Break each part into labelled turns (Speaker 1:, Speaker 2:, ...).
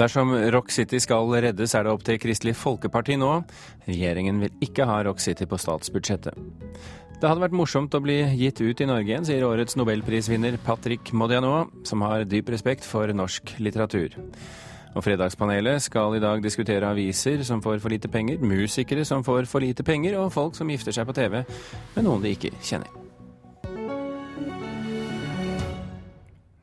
Speaker 1: Dersom Rock City skal reddes, er det opp til Kristelig Folkeparti nå. Regjeringen vil ikke ha Rock City på statsbudsjettet. Det hadde vært morsomt å bli gitt ut i Norge igjen, sier årets nobelprisvinner Patrick Modiano, som har dyp respekt for norsk litteratur. Og Fredagspanelet skal i dag diskutere aviser som får for lite penger, musikere som får for lite penger, og folk som gifter seg på TV med noen de ikke kjenner.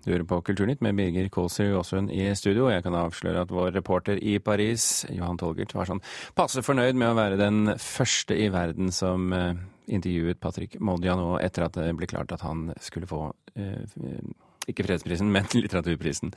Speaker 1: Du hører på Kulturnytt med Birger Kålsrud Aasund i studio. Jeg kan avsløre at vår reporter i Paris, Johan Tolgert, var sånn passe fornøyd med å være den første i verden som uh, intervjuet Patrick Modiano etter at det ble klart at han skulle få uh, ikke fredsprisen, men litteraturprisen.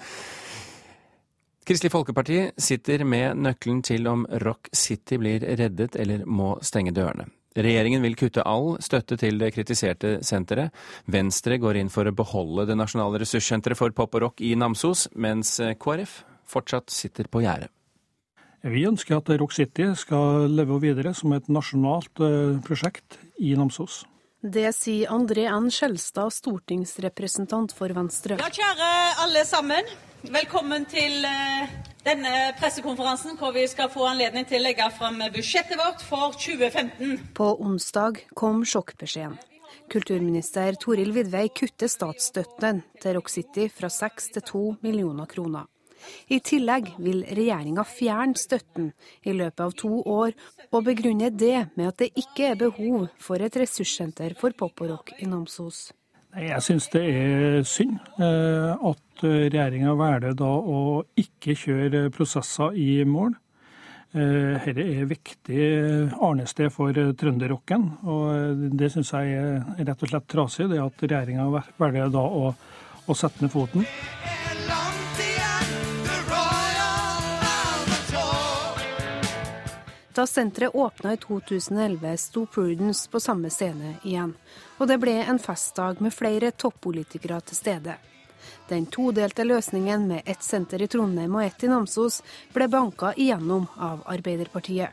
Speaker 1: Kristelig Folkeparti sitter med nøkkelen til om Rock City blir reddet eller må stenge dørene. Regjeringen vil kutte all støtte til det kritiserte senteret. Venstre går inn for å beholde det nasjonale ressurssenteret for pop og rock i Namsos, mens KrF fortsatt sitter på gjerdet.
Speaker 2: Vi ønsker at Rock City skal leve videre som et nasjonalt eh, prosjekt i Namsos.
Speaker 3: Det sier André N. Skjelstad, stortingsrepresentant for Venstre.
Speaker 4: Ja, kjære alle sammen. Velkommen til eh, denne pressekonferansen hvor vi skal få anledning til å legge fram budsjettet vårt for 2015.
Speaker 3: På onsdag kom sjokkbeskjeden. Kulturminister Toril Vidvei kutter statsstøtten til Rock City fra 6 til 2 millioner kroner. I tillegg vil regjeringa fjerne støtten i løpet av to år, og begrunne det med at det ikke er behov for et ressurssenter for pop og rock i Namsos.
Speaker 2: Jeg syns det er synd eh, at regjeringa velger da å ikke kjøre prosesser i mål. Dette eh, er viktig arnested for trønderrocken, og det syns jeg er rett og slett trasig. Det at regjeringa velger da å, å sette ned foten.
Speaker 3: Da senteret åpna i 2011, sto Prudence på samme scene igjen, og det ble en festdag med flere toppolitikere til stede. Den todelte løsningen med ett senter i Trondheim og ett i Namsos ble banka igjennom av Arbeiderpartiet.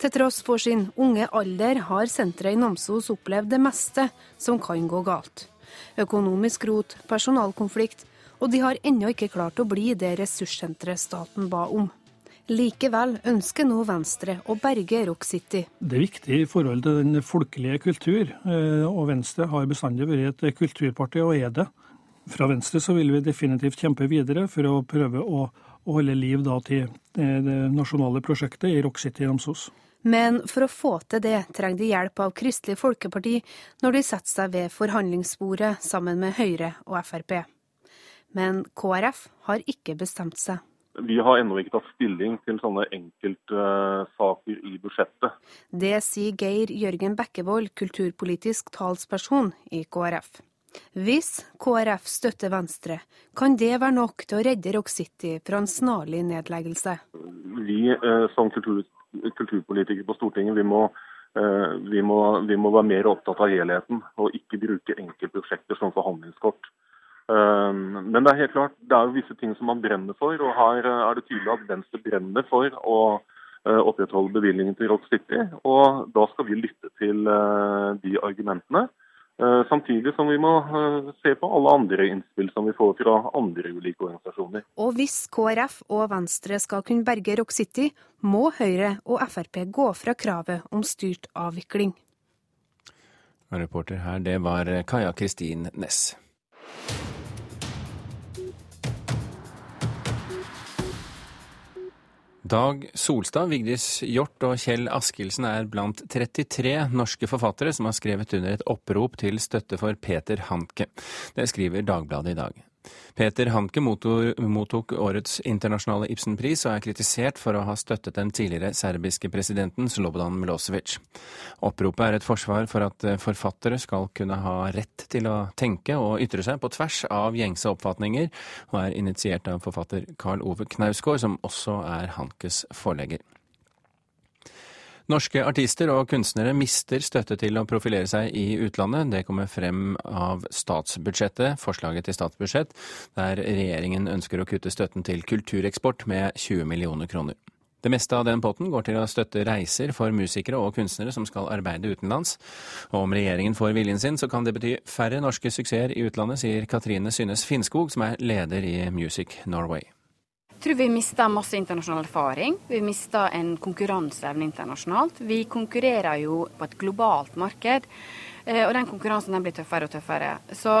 Speaker 3: Til tross for sin unge alder har senteret i Namsos opplevd det meste som kan gå galt. Økonomisk rot, personalkonflikt, og de har ennå ikke klart å bli det ressurssenteret staten ba om. Likevel ønsker nå Venstre å berge Rock City.
Speaker 2: Det er viktig i forhold til den folkelige kultur, eh, og Venstre har bestandig vært et kulturparti, og er det. Fra Venstre så vil vi definitivt kjempe videre for å prøve å, holde liv da, til eh, det nasjonale prosjektet i Rock City i Namsos.
Speaker 3: Men for å få til det trenger de hjelp av Kristelig Folkeparti når de setter seg ved forhandlingsbordet sammen med Høyre og Frp. Men KrF har ikke bestemt seg.
Speaker 5: Vi har ennå ikke tatt stilling til sånne enkeltsaker i budsjettet.
Speaker 3: Det sier Geir Jørgen Bekkevold, kulturpolitisk talsperson i KrF. Hvis KrF støtter Venstre, kan det være nok til å redde Rock City fra en snarlig nedleggelse?
Speaker 5: Vi eh, som kultur, kulturpolitikere på Stortinget vi må, eh, vi, må, vi må være mer opptatt av helheten, og ikke bruke enkeltprosjekter som forhandlingskort. Ehm, men det er helt klart, det er jo visse ting som man brenner for, og her eh, er det tydelig at Venstre brenner for å eh, opprettholde bevilgningen til Rock City. Og da skal vi lytte til eh, de argumentene. Samtidig som vi må se på alle andre innspill som vi får fra andre ulike organisasjoner.
Speaker 3: Og hvis KrF og Venstre skal kunne berge Rock City, må Høyre og Frp gå fra kravet om styrt avvikling.
Speaker 1: Reporter her, det var Kaja Kristin Næss. Dag Solstad, Vigdis Hjort og Kjell Askildsen er blant 33 norske forfattere som har skrevet under et opprop til støtte for Peter Hanke. Det skriver Dagbladet i dag. Peter Hanke mottok årets internasjonale Ibsenpris og er kritisert for å ha støttet den tidligere serbiske presidenten Slobodan Milosevic. Oppropet er et forsvar for at eh, forfattere skal kunne ha rett til å tenke og ytre seg på tvers av gjengse oppfatninger, og er initiert av forfatter Karl Ove Knausgård, som også er Hankes forlegger. Norske artister og kunstnere mister støtte til å profilere seg i utlandet. Det kommer frem av statsbudsjettet, forslaget til statsbudsjett, der regjeringen ønsker å kutte støtten til kultureksport med 20 millioner kroner. Det meste av den potten går til å støtte reiser for musikere og kunstnere som skal arbeide utenlands. Og om regjeringen får viljen sin, så kan det bety færre norske suksesser i utlandet, sier Katrine Synnes Finnskog, som er leder i Music Norway.
Speaker 6: Tror vi mister masse internasjonal erfaring. Vi mister en konkurranseevne internasjonalt. Vi konkurrerer jo på et globalt marked, eh, og den konkurransen den blir tøffere og tøffere. Så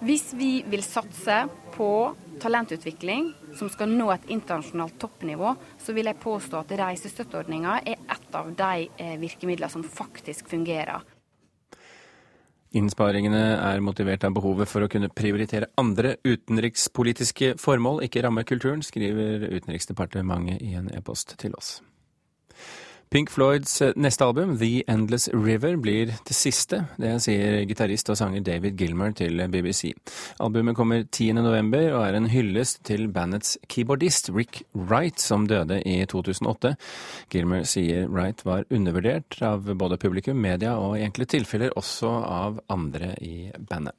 Speaker 6: hvis vi vil satse på talentutvikling som skal nå et internasjonalt toppnivå, så vil jeg påstå at reisestøtteordninga er et av de eh, virkemidlene som faktisk fungerer.
Speaker 1: Innsparingene er motivert av behovet for å kunne prioritere andre utenrikspolitiske formål, ikke ramme kulturen, skriver Utenriksdepartementet i en e-post til oss. Pink Floyds eh, neste album, The Endless River, blir det siste. Det sier gitarist og sanger David Gilmer til BBC. Albumet kommer 10. november og er en hyllest til bandets keyboardist Rick Wright, som døde i 2008. Gilmer sier Wright var undervurdert av både publikum, media og i enkle tilfeller også av andre i bandet.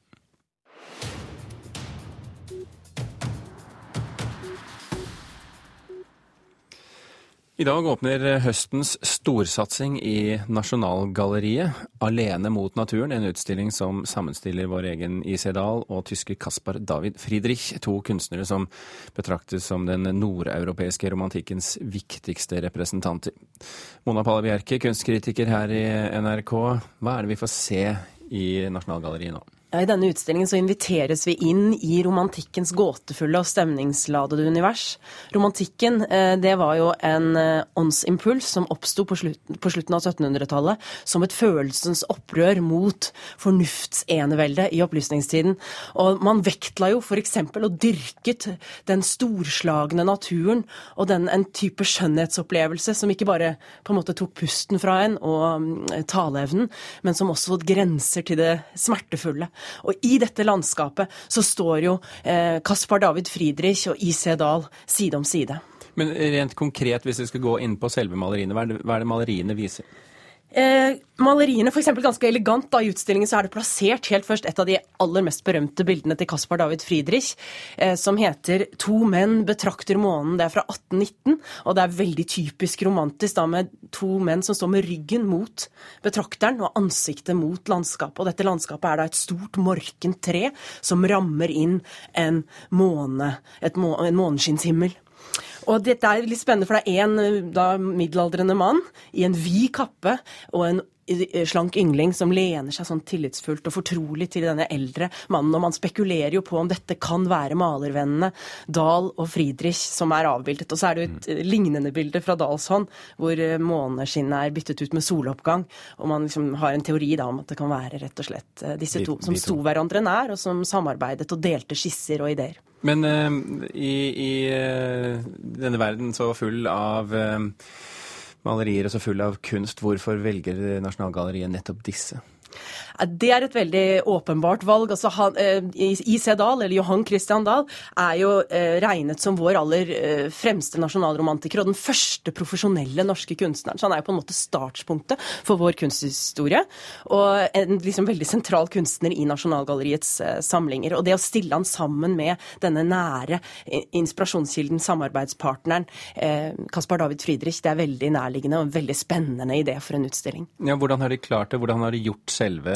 Speaker 1: I dag åpner høstens storsatsing i Nasjonalgalleriet, Alene mot naturen, en utstilling som sammenstiller vår egen IC Dahl og tyske Kaspar David Friedrich, to kunstnere som betraktes som den nordeuropeiske romantikkens viktigste representanter. Mona Palle Bjerke, kunstkritiker her i NRK, hva er det vi får se i Nasjonalgalleriet nå?
Speaker 7: I denne utstillingen så inviteres vi inn i romantikkens gåtefulle og stemningsladede univers. Romantikken eh, det var jo en eh, åndsimpuls som oppsto på, slutten av 1700-tallet som et følelsens opprør mot fornuftsenevelde i opplysningstiden. Og man vektla jo f.eks. og dyrket den storslagne naturen og den, en type skjønnhetsopplevelse som ikke bare på en måte tok pusten fra en og um, taleevnen, men som også grenser til det smertefulle. Og i dette landskapet så står jo eh, Kaspar David Friedrich og I.C. Dahl side om side.
Speaker 1: Men rent konkret, hvis vi skal gå inn på selve maleriene, hva er det, hva er det maleriene viser?
Speaker 7: Eh, maleriene, f.eks. ganske elegant da, i utstillingen, så er det plassert helt først et av de aller mest berømte bildene til Caspar David Friedrich, eh, som heter 'To menn betrakter månen'. Det er fra 1819, og det er veldig typisk romantisk da med to menn som står med ryggen mot betrakteren og ansiktet mot landskapet. Og dette landskapet er da et stort, morkent tre som rammer inn en måne, må, en måneskinnshimmel. Og dette er litt spennende, for det er en da, middelaldrende mann i en vid kappe og en slank yngling som lener seg sånn tillitsfullt og fortrolig til denne eldre mannen. Og man spekulerer jo på om dette kan være malervennene Dahl og Friedrich som er avbildet. Og så er det jo et mm. lignende bilde fra Dahls hånd, hvor eh, måneskinnet er byttet ut med soloppgang. Og man liksom har en teori da om at det kan være rett og slett eh, disse to som sto hverandre nær, og som samarbeidet og delte skisser og ideer.
Speaker 1: Men uh, i, i uh, denne verden så full av uh, malerier og så full av kunst, hvorfor velger Nasjonalgalleriet nettopp disse?
Speaker 7: Det er et veldig åpenbart valg. Altså, han, eh, I.C. Dahl, eller Johan Christian Dahl, er jo eh, regnet som vår aller eh, fremste nasjonalromantiker og den første profesjonelle norske kunstneren. Så han er jo på en måte startspunktet for vår kunsthistorie. Og en liksom veldig sentral kunstner i Nasjonalgalleriets samlinger. Og det å stille han sammen med denne nære inspirasjonskilden, samarbeidspartneren Caspar David Friedrich, det er veldig nærliggende og en veldig spennende idé for en utstilling.
Speaker 1: Ja, hvordan har de klart det? Hvordan har de gjort selve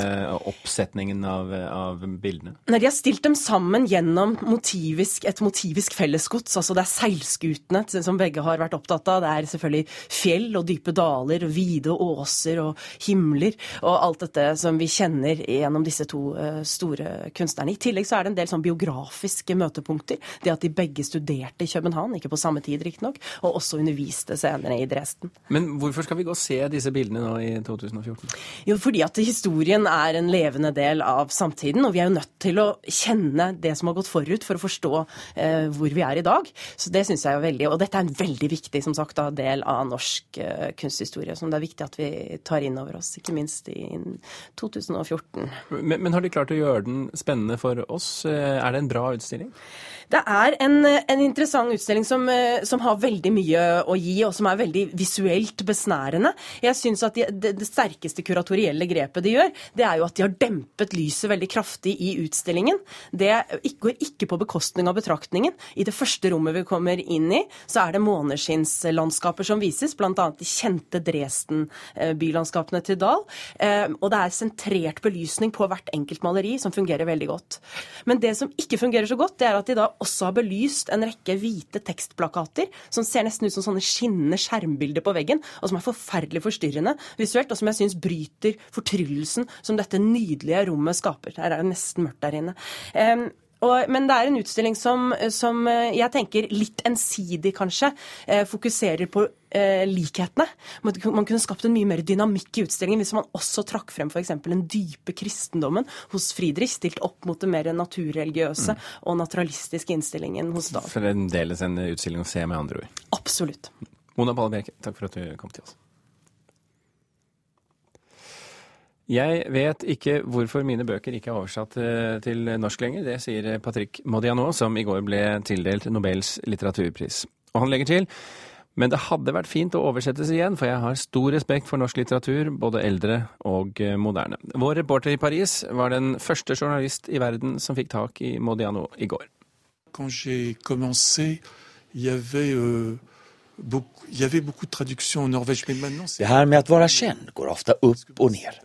Speaker 1: oppsetningen av, av bildene?
Speaker 7: Nei, De har stilt dem sammen gjennom motivisk, et motivisk fellesgods. altså Det er seilskutene som begge har vært opptatt av. Det er selvfølgelig fjell og dype daler, og vide åser og himler og alt dette som vi kjenner gjennom disse to uh, store kunstnerne. I tillegg så er det en del sånn biografiske møtepunkter. Det at de begge studerte i København, ikke på samme tid riktignok, og også underviste senere i Dresden.
Speaker 1: Men hvorfor skal vi gå og se disse bildene nå i 2014?
Speaker 7: Jo, fordi at historien er en levende del av samtiden, og vi er jo nødt til å kjenne det som har gått forut for å forstå eh, hvor vi er i dag. Så det syns jeg er veldig Og dette er en veldig viktig som sagt, da, del av norsk eh, kunsthistorie, som det er viktig at vi tar inn over oss, ikke minst i 2014.
Speaker 1: Men, men har de klart å gjøre den spennende for oss? Eh, er det en bra utstilling?
Speaker 7: Det er en, en interessant utstilling som, eh, som, har veldig mye å gi, og som er veldig visuelt besnærende. Jeg syns at de, det, det, sterkeste kuratorielle grepet de gjør, det er jo at de har dempet lyset veldig kraftig i utstillingen. Det går ikke på bekostning av betraktningen. I det første rommet vi kommer inn i, så er det måneskinnslandskaper som vises, bl.a. de kjente Dresden-bylandskapene til Dahl. Eh, og det er sentrert belysning på hvert enkelt maleri, som fungerer veldig godt. Men det som ikke fungerer så godt, det er at de da også har belyst en rekke hvite tekstplakater som ser nesten ut som sånne skinnende skjermbilder på veggen, og som er forferdelig forstyrrende visuelt, og som jeg syns bryter fortryllelsen som dette nydelige rommet skaper. Her er det nesten mørkt der inne. Um, og, men det er en utstilling som, som, eh, jeg tenker litt ensidig, kanskje, eh, fokuserer på eh, likhetene. Man, kunne skapt en mye mer dynamikk i utstillingen hvis man også trakk frem f.eks. den dype kristendommen hos Friedrich, stilt opp mot det mer naturreligiøse mm. og naturalistiske innstillingen hos Dahl.
Speaker 1: Fremdeles en utstilling å se, med andre ord?
Speaker 7: Absolutt.
Speaker 1: Mona Palle Bjerke, takk for at du kom til oss. Jeg vet ikke hvorfor mine bøker ikke er oversatt eh, til norsk lenger. Det sier Patrick Modiano, som i går ble tildelt Nobels litteraturpris. Og han legger til men det hadde vært fint å oversettes igjen, for jeg har stor respekt for norsk litteratur, både eldre og eh, moderne. Vår reporter i Paris var den første journalist i verden som fikk tak i Modiano i går.
Speaker 8: Quand j'ai commencé, il y avait euh, det här med att vara känd går ofta upp och ner.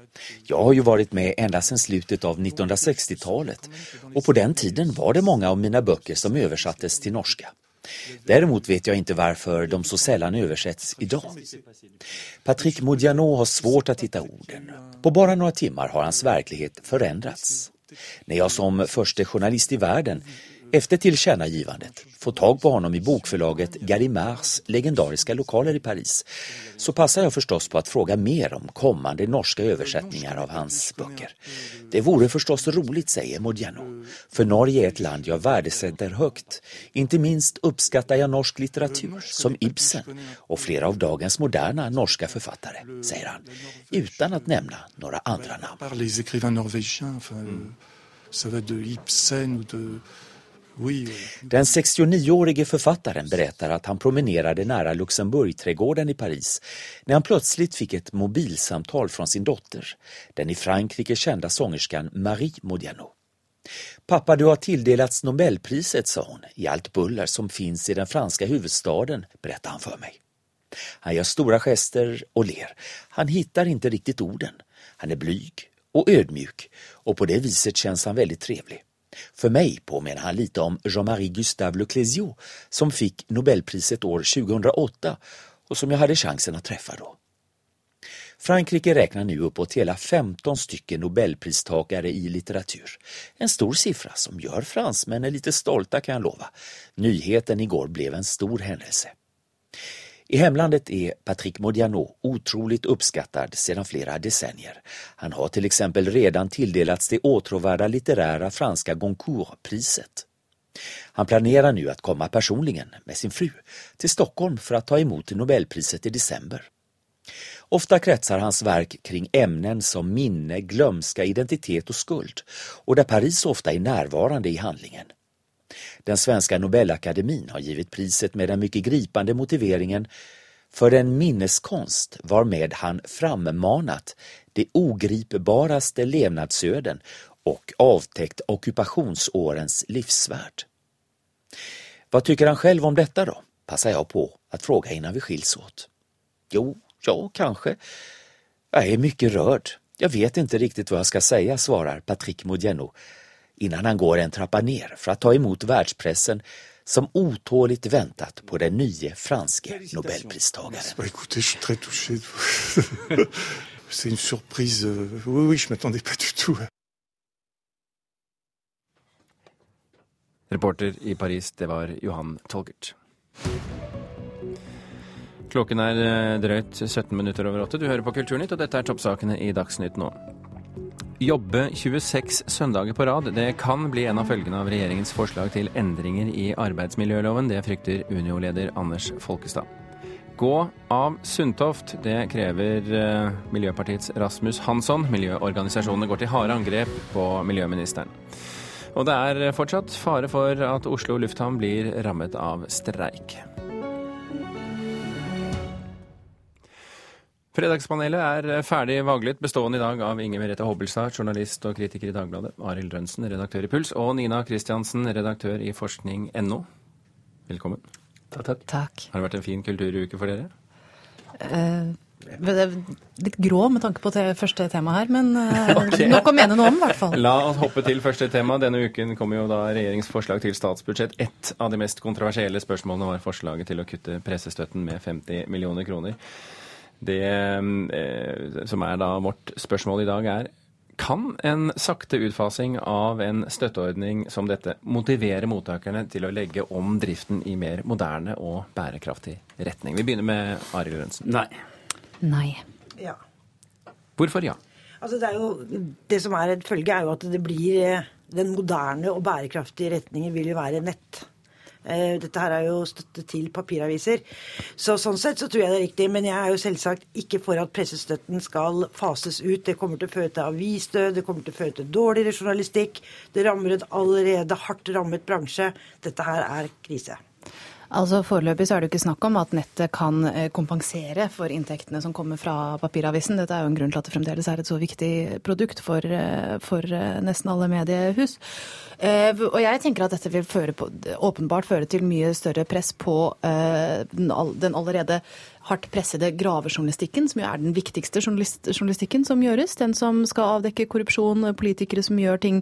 Speaker 8: Jag har ju varit med ända sedan slutet av 1960-talet och på den tiden var det många av mina böcker som översattes till norska. Däremot vet jag inte varför de så sällan översätts idag. Patrick Modiano har svårt att hitta orden. På bara några timmar har hans verklighet förändrats. När jag som första journalist i världen efter tillkännagivandet få tag på honom i bokförlaget Gallimards legendariska lokaler i Paris så passar jag förstås på att fråga mer om kommande norska översättningar av hans böcker. Det vore förstås roligt, säger Modiano, för Norge är ett land jag värdesätter högt. Inte minst uppskattar jag norsk litteratur, som Ibsen och flera av dagens moderna norska författare, säger han, utan att nämna några andra namn. Den 69-årige författaren berättar att han promenerade nära Luxemburgträdgården i Paris när han plötsligt fick ett mobilsamtal från sin dotter, den i Frankrike kända sångerskan Marie Modiano. Pappa, du har tilldelats Nobelpriset, sa hon, i allt buller som finns i den franska huvudstaden, berättade han för mig. Han gör stora gester och ler. Han hittar inte riktigt orden. Han är blyg och ödmjuk och på det viset känns han väldigt trevlig. För mig påminner han lite om Jean-Marie Gustave Le Clézio som fick Nobelpriset år 2008 och som jag hade chansen att träffa då. Frankrike räknar nu uppåt hela 15 stycken nobelpristagare i litteratur. En stor siffra som gör fransmännen lite stolta kan jag lova. Nyheten igår blev en stor händelse. I hemlandet är Patrick Modiano otroligt uppskattad sedan flera decennier. Han har till exempel redan tilldelats det åtråvärda litterära franska Goncourt-priset. Han planerar nu att komma personligen med sin fru till Stockholm för att ta emot Nobelpriset i december. Ofta kretsar hans verk kring ämnen som minne, glömska, identitet och skuld och där Paris ofta är närvarande i handlingen. Den svenska Nobelakademin har givit priset med den mycket gripande motiveringen för den minneskonst varmed han frammanat de ogripbaraste levnadsöden och avtäckt ockupationsårens livsvärd. Vad tycker han själv om detta då? Passar jag på att fråga innan vi skiljs åt. Jo, ja, kanske. Jag är mycket rörd. Jag vet inte riktigt vad jag ska säga, svarar Patrick Modiano innan han går en trappa ner för att ta emot världspressen som otåligt väntat på den nye franske nobelpristagaren.
Speaker 9: C'est une surprise. Oui, oui, je m'attendais pas du tout.
Speaker 1: Reporter i Paris, det var Johan Tolgert. Klokken er eh, drøyt 17 minutter over åtte. Du hører på Kulturnytt, og dette er toppsakene i Dagsnytt nå. Jobbe 26 søndager på rad, det kan bli en av følgene av regjeringens forslag til endringer i arbeidsmiljøloven. Det frykter Unio-leder Anders Folkestad. Gå av Sundtoft, det krever eh, Miljøpartiets Rasmus Hansson. Miljøorganisasjonene går til harde angrep på miljøministeren. Og det er fortsatt fare for at Oslo lufthavn blir rammet av streik. Fredagspanelet er ferdig vaglet, bestående i dag av Inger Merete Hobbelstad, journalist og kritiker i Dagbladet, Arild Rønsen, redaktør i Puls, og Nina Kristiansen, redaktør i forskning.no. Velkommen.
Speaker 10: Takk, takk.
Speaker 11: Takk.
Speaker 1: Har det vært en fin kulturuke for dere?
Speaker 11: Eh, litt grå med tanke på det første tema her, men eh, okay. nok å mene noe om, i hvert fall.
Speaker 1: La oss hoppe til første tema. Denne uken kommer jo da regjeringsforslag til statsbudsjett. Ett av de mest kontroversielle spørsmålene var forslaget til å kutte pressestøtten med 50 millioner kroner. Det eh, som er da vårt spørsmål i dag, er kan en sakte utfasing av en støtteordning som dette motivere mottakerne til å legge om driften i mer moderne og bærekraftig retning? Vi begynner med Arild Lørensen.
Speaker 10: Nei.
Speaker 11: Nei.
Speaker 12: Ja.
Speaker 1: Hvorfor ja?
Speaker 12: Altså det, er jo, det som er et følge, er jo at det blir eh, Den moderne og bærekraftige retningen vil jo være nett. Eh, dette her er jo støtte til papiraviser. Så Sånn sett så tror jeg det er riktig. Men jeg er jo selvsagt ikke for at pressestøtten skal fases ut. Det kommer til å føre til avisdød, det kommer til å føre til dårligere journalistikk. Det rammer en allerede hardt rammet bransje. Dette her er krise.
Speaker 11: Altså Foreløpig så er det jo ikke snakk om at nettet kan eh, kompensere for inntektene som kommer fra papiravisen. Dette er jo en grunn til at det fremdeles er et så viktig produkt for, eh, for nesten alle mediehus. Og jeg tenker at dette vil føre på, åpenbart føre til mye større press på den allerede hardt pressede gravejournalistikken, som jo er den viktigste journalistikken som gjøres. Den som skal avdekke korrupsjon, politikere som gjør ting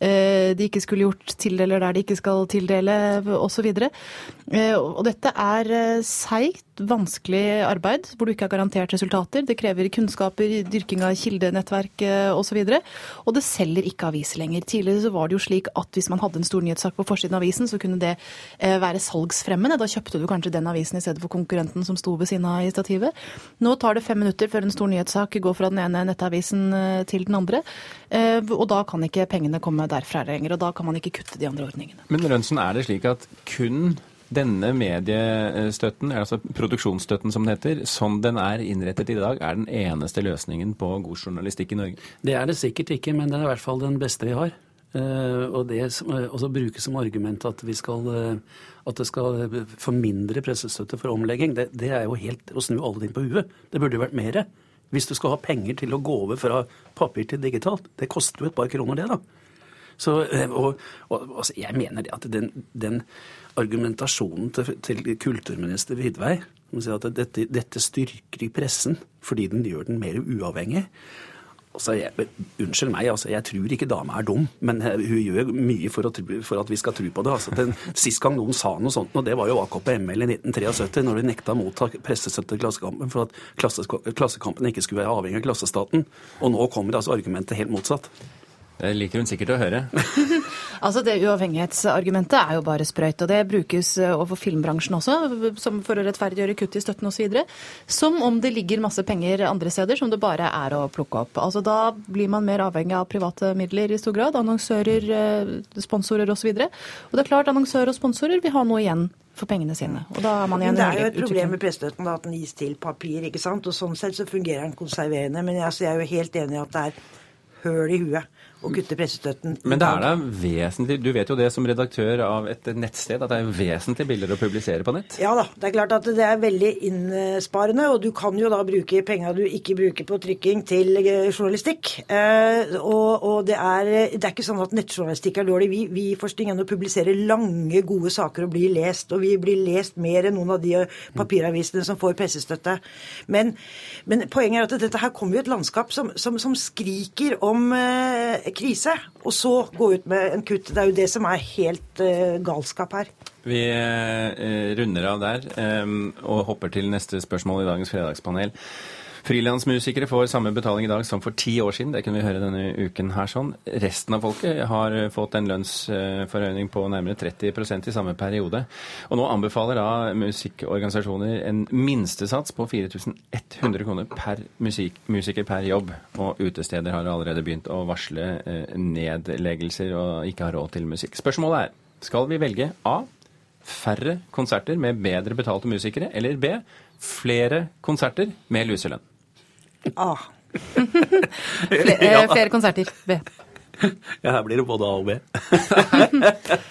Speaker 11: eh, de ikke skulle gjort, tildeler der de ikke skal tildele, osv. Eh, og dette er eh, seigt, vanskelig arbeid hvor du ikke har garantert resultater. Det krever kunnskaper, dyrking av kildenettverk osv. Og, så og det selger ikke aviser lenger. Tidligere så var det jo slik at hvis man hadde en stor nyhetssak på forsiden av avisen, så kunne det være salgsfremmende. Da kjøpte du kanskje den avisen i stedet for konkurrenten som sto ved siden stativet. Nå tar det fem minutter før en stor nyhetssak går fra den ene nettavisen eh, til den andre. Eh, og da kan ikke pengene komme derfra lenger, og da kan man ikke kutte de andre ordningene.
Speaker 1: Men Rønsen, er det slik at kun denne mediestøtten, altså produksjonsstøtten som det heter, som den er innrettet i dag, er den eneste løsningen på god journalistikk i Norge?
Speaker 10: Det er det sikkert ikke, men det er i hvert fall den beste vi har. Uh, og det også brukes som argument at vi skal uh, at det skal få mindre pressestøtte for omlegging, det, det er jo helt å snu alle ting på huet. Det burde jo vært mer. Hvis du skal ha penger til å gå over fra papir til digitalt, det koster jo et par kroner, det, da. Så, eh, og, og altså, jeg mener det at den, den argumentasjonen til, til kulturminister Vidvei om at dette, dette styrker i pressen fordi den gjør den mer uavhengig, Altså, jeg, unnskyld meg, altså, jeg tror ikke dama er dum, men hun gjør mye for, å, for at vi skal tro på det. Altså, den, sist gang noen sa noe sånt, og det var jo AKP-ML i 1973, når de nekta å motta pressestøtte til Klassekampen for at Klassekampen ikke skulle være avhengig av klassestaten. Og nå kommer altså argumentet helt motsatt.
Speaker 1: Det liker hun sikkert å høre.
Speaker 11: altså Det uavhengighetsargumentet er jo bare sprøyt. Og det brukes eh, overfor filmbransjen også, som for å rettferdiggjøre kutt i støtten osv. Som om det ligger masse penger andre steder som det bare er å plukke opp. Altså Da blir man mer avhengig av private midler i stor grad. Annonsører, eh, sponsorer osv. Og, og det er klart annonsører og sponsorer vil ha noe igjen for pengene sine. Og da er man igjen
Speaker 12: Det er jo et problem med pressestøtten at den gis til papir, ikke sant. Og sånn sett så fungerer den konserverende. Men altså, jeg er jo helt enig i at det er høl i huet å kutte pressestøtten.
Speaker 1: Men det er da vesentlig, du vet jo det som redaktør av et nettsted, at det er vesentlig billigere å publisere på nett?
Speaker 12: Ja da, det er klart at det er veldig innsparende, og du kan jo da bruke penga du ikke bruker på trykking til eh, journalistikk. Eh, og, og det, er, det, er, ikke sånn at nettjournalistikk er dårlig. Vi, vi ingen å publisere lange, gode saker og bli lest, og vi blir lest mer enn noen av de papiravisene som får pressestøtte. Men, men poenget er at dette her kommer jo et landskap som, som, som skriker om eh, krise, og så gå ut med en kutt. Det er jo det som er helt uh, galskap her.
Speaker 1: Vi uh, runder av der um, og hopper til neste spørsmål i dagens fredagspanel. Frilansmusikere får samme betaling i dag som for ti år siden. Det kunne vi høre denne uken her sånn. Resten av folket har fått en lønnsforhøyning på nærmere 30% i samme periode. Og nå anbefaler da musikkorganisasjoner en minstesats på 4100 kroner per musik, musiker per jobb. Og utesteder har allerede begynt å varsle eh, nedleggelser og ikke har råd til musikk. Spørsmålet er skal vi velge A færre konserter med bedre betalte musikere, eller B flere konserter med luselønn?
Speaker 12: A.
Speaker 11: flere, ja. flere konserter. B.
Speaker 10: Ja, her blir det både A og B.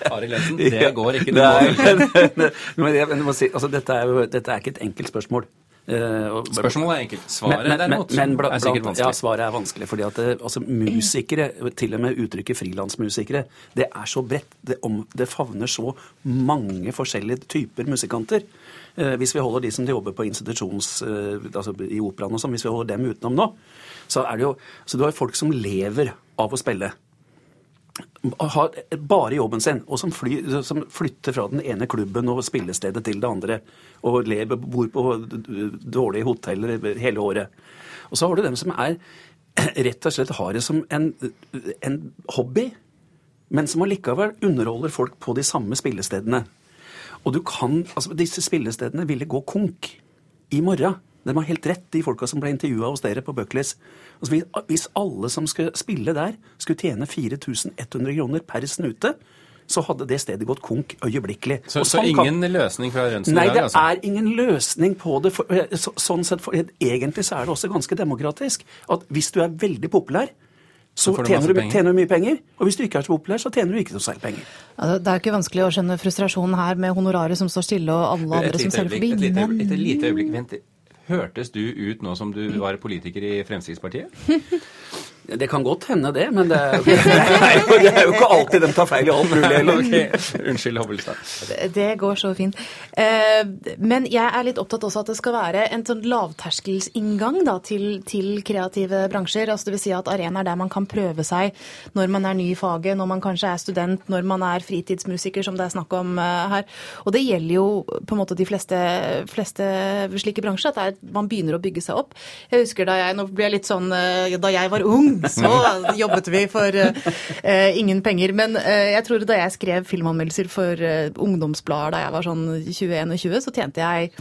Speaker 1: Arild Lensen, det går ikke. Det er,
Speaker 10: men, men, men si, altså, dette, er dette er ikke et enkelt spørsmål. Uh,
Speaker 1: Spørsmålet er enkelt. Svaret
Speaker 10: men, men,
Speaker 1: derimot
Speaker 10: men, men,
Speaker 1: er sikkert vanskelig.
Speaker 10: Ja, svaret er vanskelig. fordi at det, altså, musikere, til og med uttrykket frilansmusikere, det er så bredt. Det, om, det favner så mange forskjellige typer musikanter. Uh, hvis vi holder de som jobber på institusjons... Uh, altså i operaen og sånn, hvis vi holder dem utenom nå, så er det jo Så du har folk som lever av å spille har bare jobben sin, og som, fly, som, flytter fra den ene klubben og spillestedet til det andre, og lever, bor på dårlige hoteller hele året. Og så har du dem som er rett og slett har det som en, en hobby, men som allikevel underholder folk på de samme spillestedene. Og du kan, altså Disse spillestedene ville gå konk i morgen. De har helt rett, de folka som ble intervjua hos dere på Buckleys. Altså, hvis alle som skulle spille der, skulle tjene 4100 kroner per snute, så hadde det stedet gått konk øyeblikkelig.
Speaker 1: Så, så sånn ingen kan... løsning fra Rønsen
Speaker 10: Nei, altså? Nei, det er ingen løsning på det. For, eh, så, sånn sett, for, egentlig så er det også ganske demokratisk. At hvis du er veldig populær, så, så tjener, du, tjener, du, mye penger. Og hvis du ikke er så populær, så tjener du ikke noe særlig penger.
Speaker 11: Altså, det er ikke vanskelig å skjønne frustrasjonen her med honoraret som står stille, og alle andre som selger forbi.
Speaker 1: Et lite, et lite øyeblikk, vent. Hørtes du ut nå som du var politiker i Fremskrittspartiet?
Speaker 10: Det kan godt hende, det. Men det er, det er, jo, det er jo, ikke alltid de tar feil i alt mulig.
Speaker 1: Okay. Unnskyld, Hobbelstad.
Speaker 11: Det går så fint. Eh, men jeg er litt opptatt også at det skal være en sånn lavterskelsinngang da, til, til, kreative bransjer. Altså det vil si at arenaer der man kan prøve seg når man er ny i faget, når man kanskje er student, når man er fritidsmusiker, som det er snakk om uh, her. Og det gjelder jo på en måte de fleste, fleste slike bransjer, at er, man begynner å bygge seg opp. Jeg husker da jeg, nå ble jeg litt sånn, uh, da jeg var ung, så jobbet vi for uh, ingen penger. Men uh, jeg tror da jeg skrev filmanmeldelser for uh, ungdomsblader da jeg var sånn 21-20, så tjente jeg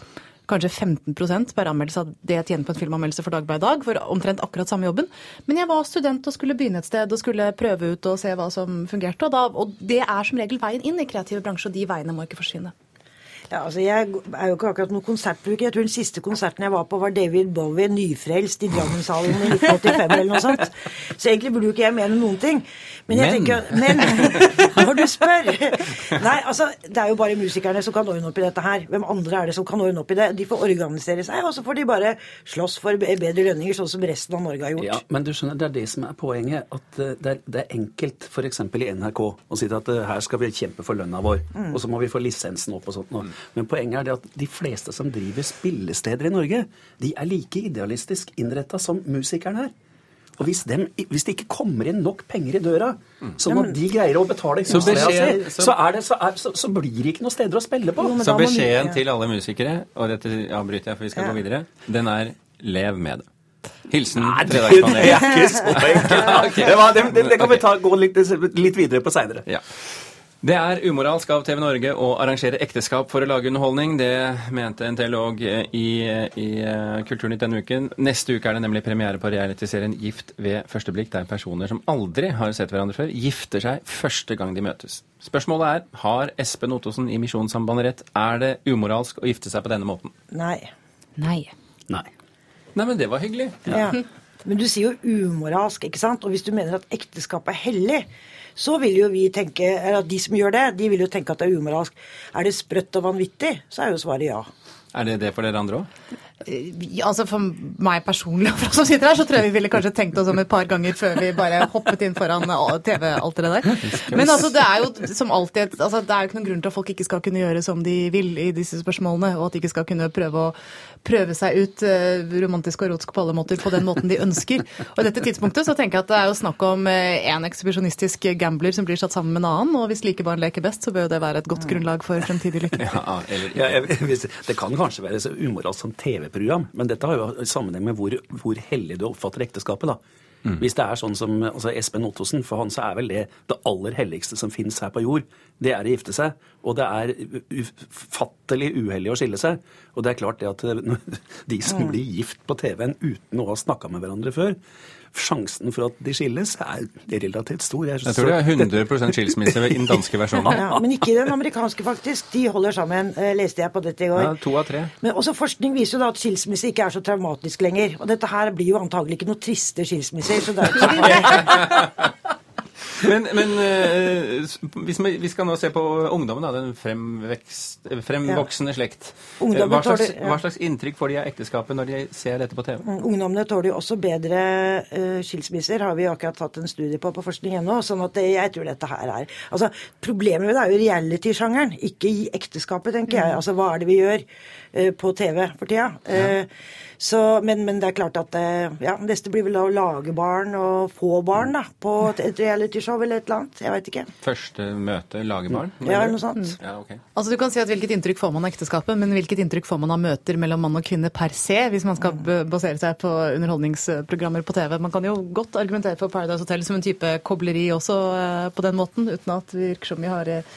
Speaker 11: kanskje 15% per anmeldelse av det jeg tjener på en filmanmeldelse for Dagbladet i dag, for omtrent akkurat samme jobben. Men jeg var student og skulle begynne et sted og skulle prøve ut og se hva som fungerte. Og, da, og det er som regel veien inn i kreative bransjer, og de veiene må ikke forsvinne.
Speaker 12: Ja, altså Jeg er jo ikke akkurat noen konsertbruker. Jeg tror den siste konserten jeg var på, var David Bowie nyfrelst i Drammenshallen i 1985 eller noe sånt. Så egentlig burde jo ikke jeg mene noen ting. Men jeg tenker Men når du spør Nei, altså, det er jo bare musikerne som kan ordne opp i dette her. Hvem andre er det som kan ordne opp i det? De får organisere seg, og så får de bare slåss for bedre lønninger, sånn som resten av Norge har gjort.
Speaker 10: Ja, Men du skjønner, det er det som er poenget. At eh, det er, det er enkelt f.eks. i NRK å si at eh, her skal vi kjempe for lønna vår, mm. og så må vi få lisensen opp og sånt. Mm. Men poenget er det at de fleste som driver spillesteder i Norge, de er like idealistisk innretta som musikerne her. Og hvis, dem, hvis, det ikke kommer inn nok penger i døra, sånn at de greier å betale husleia si, så, så, så, så, blir det ikke noen steder å spille på.
Speaker 1: Så beskjeden til alle musikere, og dette avbryter jeg for vi skal ja. gå videre, den er lev med det. Hilsen
Speaker 10: Fredagspanelet. Det er ikke så enkelt. okay. det, det, det, det, kan vi ta, gå litt, litt videre på seinere.
Speaker 1: Ja. Det er umoralsk av TV Norge å arrangere ekteskap for å lage underholdning. Det mente en teolog i, i Kulturnytt denne uken. Neste uke er det nemlig premiere på realityserien Gift ved første blikk, der personer som aldri har sett hverandre før, gifter seg første gang de møtes. Spørsmålet er har Espen Ottosen i Misjonssambandet rett. Er det umoralsk å gifte seg på denne måten?
Speaker 12: Nei.
Speaker 11: Nei.
Speaker 10: Nei.
Speaker 1: Nei, men det var hyggelig.
Speaker 12: Ja. Men du sier jo umoralsk, ikke sant? Og hvis du mener at ekteskap er hellig, så vil jo vi tenke, eller at de som gjør det, de vil jo tenke at det er umoralsk. Er det sprøtt og vanvittig, så er jo svaret ja.
Speaker 1: Er det det for dere andre òg?
Speaker 11: Eh, altså For meg personlig og for oss som sitter her, så tror jeg vi ville kanskje tenkt oss om et par ganger før vi bare hoppet inn foran TV-alt det der. Men altså, det er jo som alltid altså, Det er jo ikke noen grunn til at folk ikke skal kunne gjøre som de vil i disse spørsmålene, og at de ikke skal kunne prøve å prøve seg ut uh, romantisk og erotisk på alle måter på den måten de ønsker. Og i dette tidspunktet så tenker jeg at det er jo snakk om én uh, ekshibisjonistisk gambler som blir satt sammen med en annen, og hvis like barn leker best, så bør jo det være et godt grunnlag for fremtidig lykke.
Speaker 10: Ja, eller, ja, jeg, det kan kanskje være så umoralsk som TV-program, men dette har jo sammenheng med hvor, hvor hellig du oppfatter ekteskapet. da. Mm. Hvis det er sånn som altså Espen Ottosen, for han så er vel det det aller helligste som fins her på jord. Det er å gifte seg. Og det er ufattelig uheldig å skille seg. Og det er klart det at de som blir gift på TV-en uten å ha snakka med hverandre før, sjansen for at de skilles, er relativt stor.
Speaker 1: Jeg, jeg tror det er 100 skilsmisse i den danske versjonen.
Speaker 12: Ja, men ikke i den amerikanske, faktisk. De holder sammen, eh, leste jeg på dette i går.
Speaker 1: Ja, to av tre.
Speaker 12: Men også forskning viser jo da at skilsmisse ikke er så traumatisk lenger. Og dette her blir jo antagelig ikke noe triste skilsmisser, så det er ikke så
Speaker 1: Men, men uh, hvis vi, skal nå se på ungdommen, da, den fremvekst, fremvoksende slekt. Hva slags, hva slags, inntrykk får de av ekteskapet når de ser dette på TV?
Speaker 12: Mm, ungdommene tåler jo også bedre skilsmisser, har vi akkurat tatt en studie på på forskning.no. sånn at det, jeg tror dette her er Altså, Problemet med det er jo reality-sjangeren, ikke i ekteskapet, tenker jeg. Mm. Altså, hva er det vi gjør på TV for tida? Ja. Så, men, men, det er klart at det ja, neste blir vel å lage barn og få barn da, på et realityshow eller et eller annet. Jeg veit ikke.
Speaker 1: Første møte lage barn?
Speaker 12: Ja, eller noe sånt. Mm.
Speaker 11: Ja, okay. Altså Du kan si at hvilket inntrykk får man av ekteskapet, men hvilket inntrykk får man av møter mellom mann og kvinne per se, hvis man skal mm. basere seg på underholdningsprogrammer på TV? Man kan jo godt argumentere for Paradise Hotel som en type kobleri også eh, på den måten, uten at det virker som vi har eh,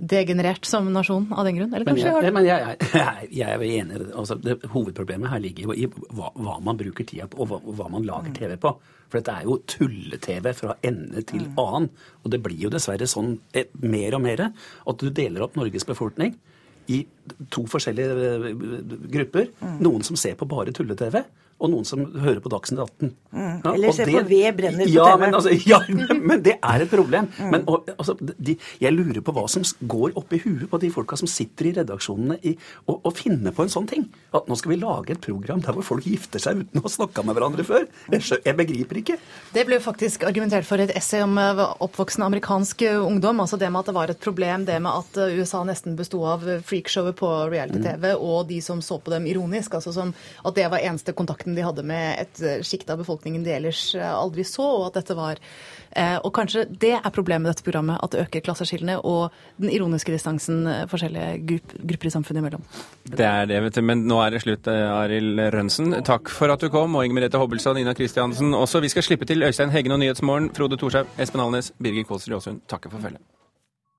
Speaker 11: degenerert som nasjon av den grunn? Eller
Speaker 10: kanskje men jeg, men jeg, jeg, jeg er enig. Altså, det, hovedproblemet her ligger jo i hva, hva, man bruker tida på, og hva, hva, man lager TV på. For dette er jo tulle-TV fra ende til mm. annen. Og det blir jo dessverre sånn eh, mer og mer at du deler opp Norges befolkning i to forskjellige eh, grupper. Mm. Noen som ser på bare tulle-TV, og noen som hører på Dagsnytt 18.
Speaker 12: Mm. Ja, Eller ser på ved brenner på
Speaker 10: ja, TV. Men, altså, ja, men det er et problem. Mm. Men og, altså, de, jeg lurer på hva som går opp i huet på de folka som sitter i redaksjonene i, og, og, finner på en sånn ting. At nå skal vi lage et program der hvor folk gifter seg uten å ha snakka med hverandre før. Jeg, jeg, begriper ikke.
Speaker 11: Det ble faktisk argumentert for et essay om eh, oppvoksende amerikansk eh, ungdom. Altså det med at det var et problem, det med at eh, USA nesten besto av freakshowet på reality-TV mm. og de som så på dem ironisk. altså som At det var eneste kontakten kontakten de hadde med et eh, sjikt av befolkningen de ellers eh, aldri så, og at dette var eh, Og kanskje det er problemet med dette programmet, at det øker klasseskillene og den ironiske distansen forskjellige grupper i samfunnet imellom.
Speaker 1: Det er det, vet du. Men nå er det slutt, Arild Rønsen. Takk for at du kom, og Inger Merete Hobbelstad, Nina Kristiansen også. Vi skal slippe til Øystein Heggen og Nyhetsmorgen, Frode Thorshaug, Espen Alnes, Birger Kålsrud Aasund takker for følget.